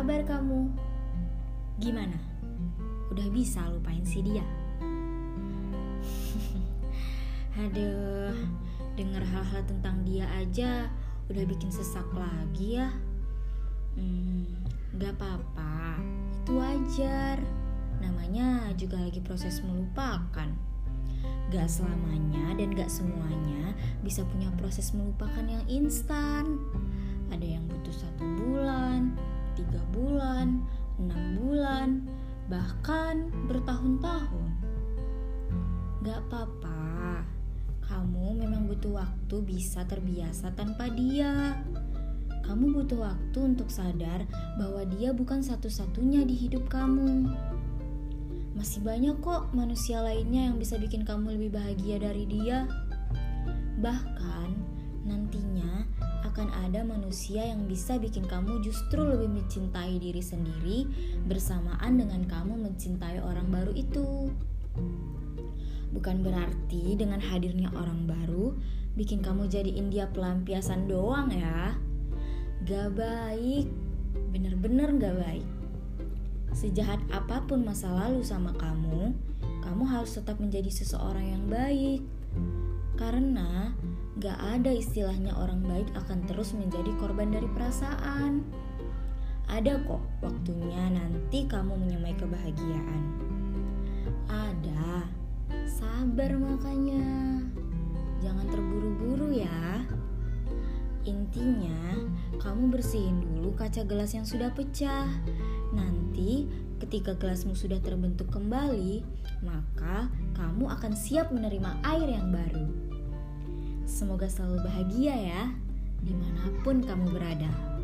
kabar kamu? Gimana? Udah bisa lupain si dia? Aduh, denger hal-hal tentang dia aja udah bikin sesak lagi ya. Hmm, gak apa-apa, itu wajar. Namanya juga lagi proses melupakan. Gak selamanya dan gak semuanya bisa punya proses melupakan yang instan. Ada yang butuh satu bahkan bertahun-tahun. Gak apa-apa, kamu memang butuh waktu bisa terbiasa tanpa dia. Kamu butuh waktu untuk sadar bahwa dia bukan satu-satunya di hidup kamu. Masih banyak kok manusia lainnya yang bisa bikin kamu lebih bahagia dari dia. Bahkan nantinya akan ada manusia yang bisa bikin kamu justru lebih mencintai diri sendiri bersamaan dengan kamu mencintai orang baru itu. Bukan berarti dengan hadirnya orang baru bikin kamu jadi India pelampiasan doang ya. Gak baik, bener-bener gak baik. Sejahat apa pun masa lalu sama kamu, kamu harus tetap menjadi seseorang yang baik. Karena gak ada istilahnya orang baik akan terus menjadi korban dari perasaan. Ada kok waktunya nanti kamu menyamai kebahagiaan. Ada, Sabar makanya. Jangan terburu-buru ya. Intinya, kamu bersihin dulu kaca gelas yang sudah pecah. Nanti, ketika gelasmu sudah terbentuk kembali, maka kamu akan siap menerima air yang baru. Semoga selalu bahagia ya, di mana pun kamu berada.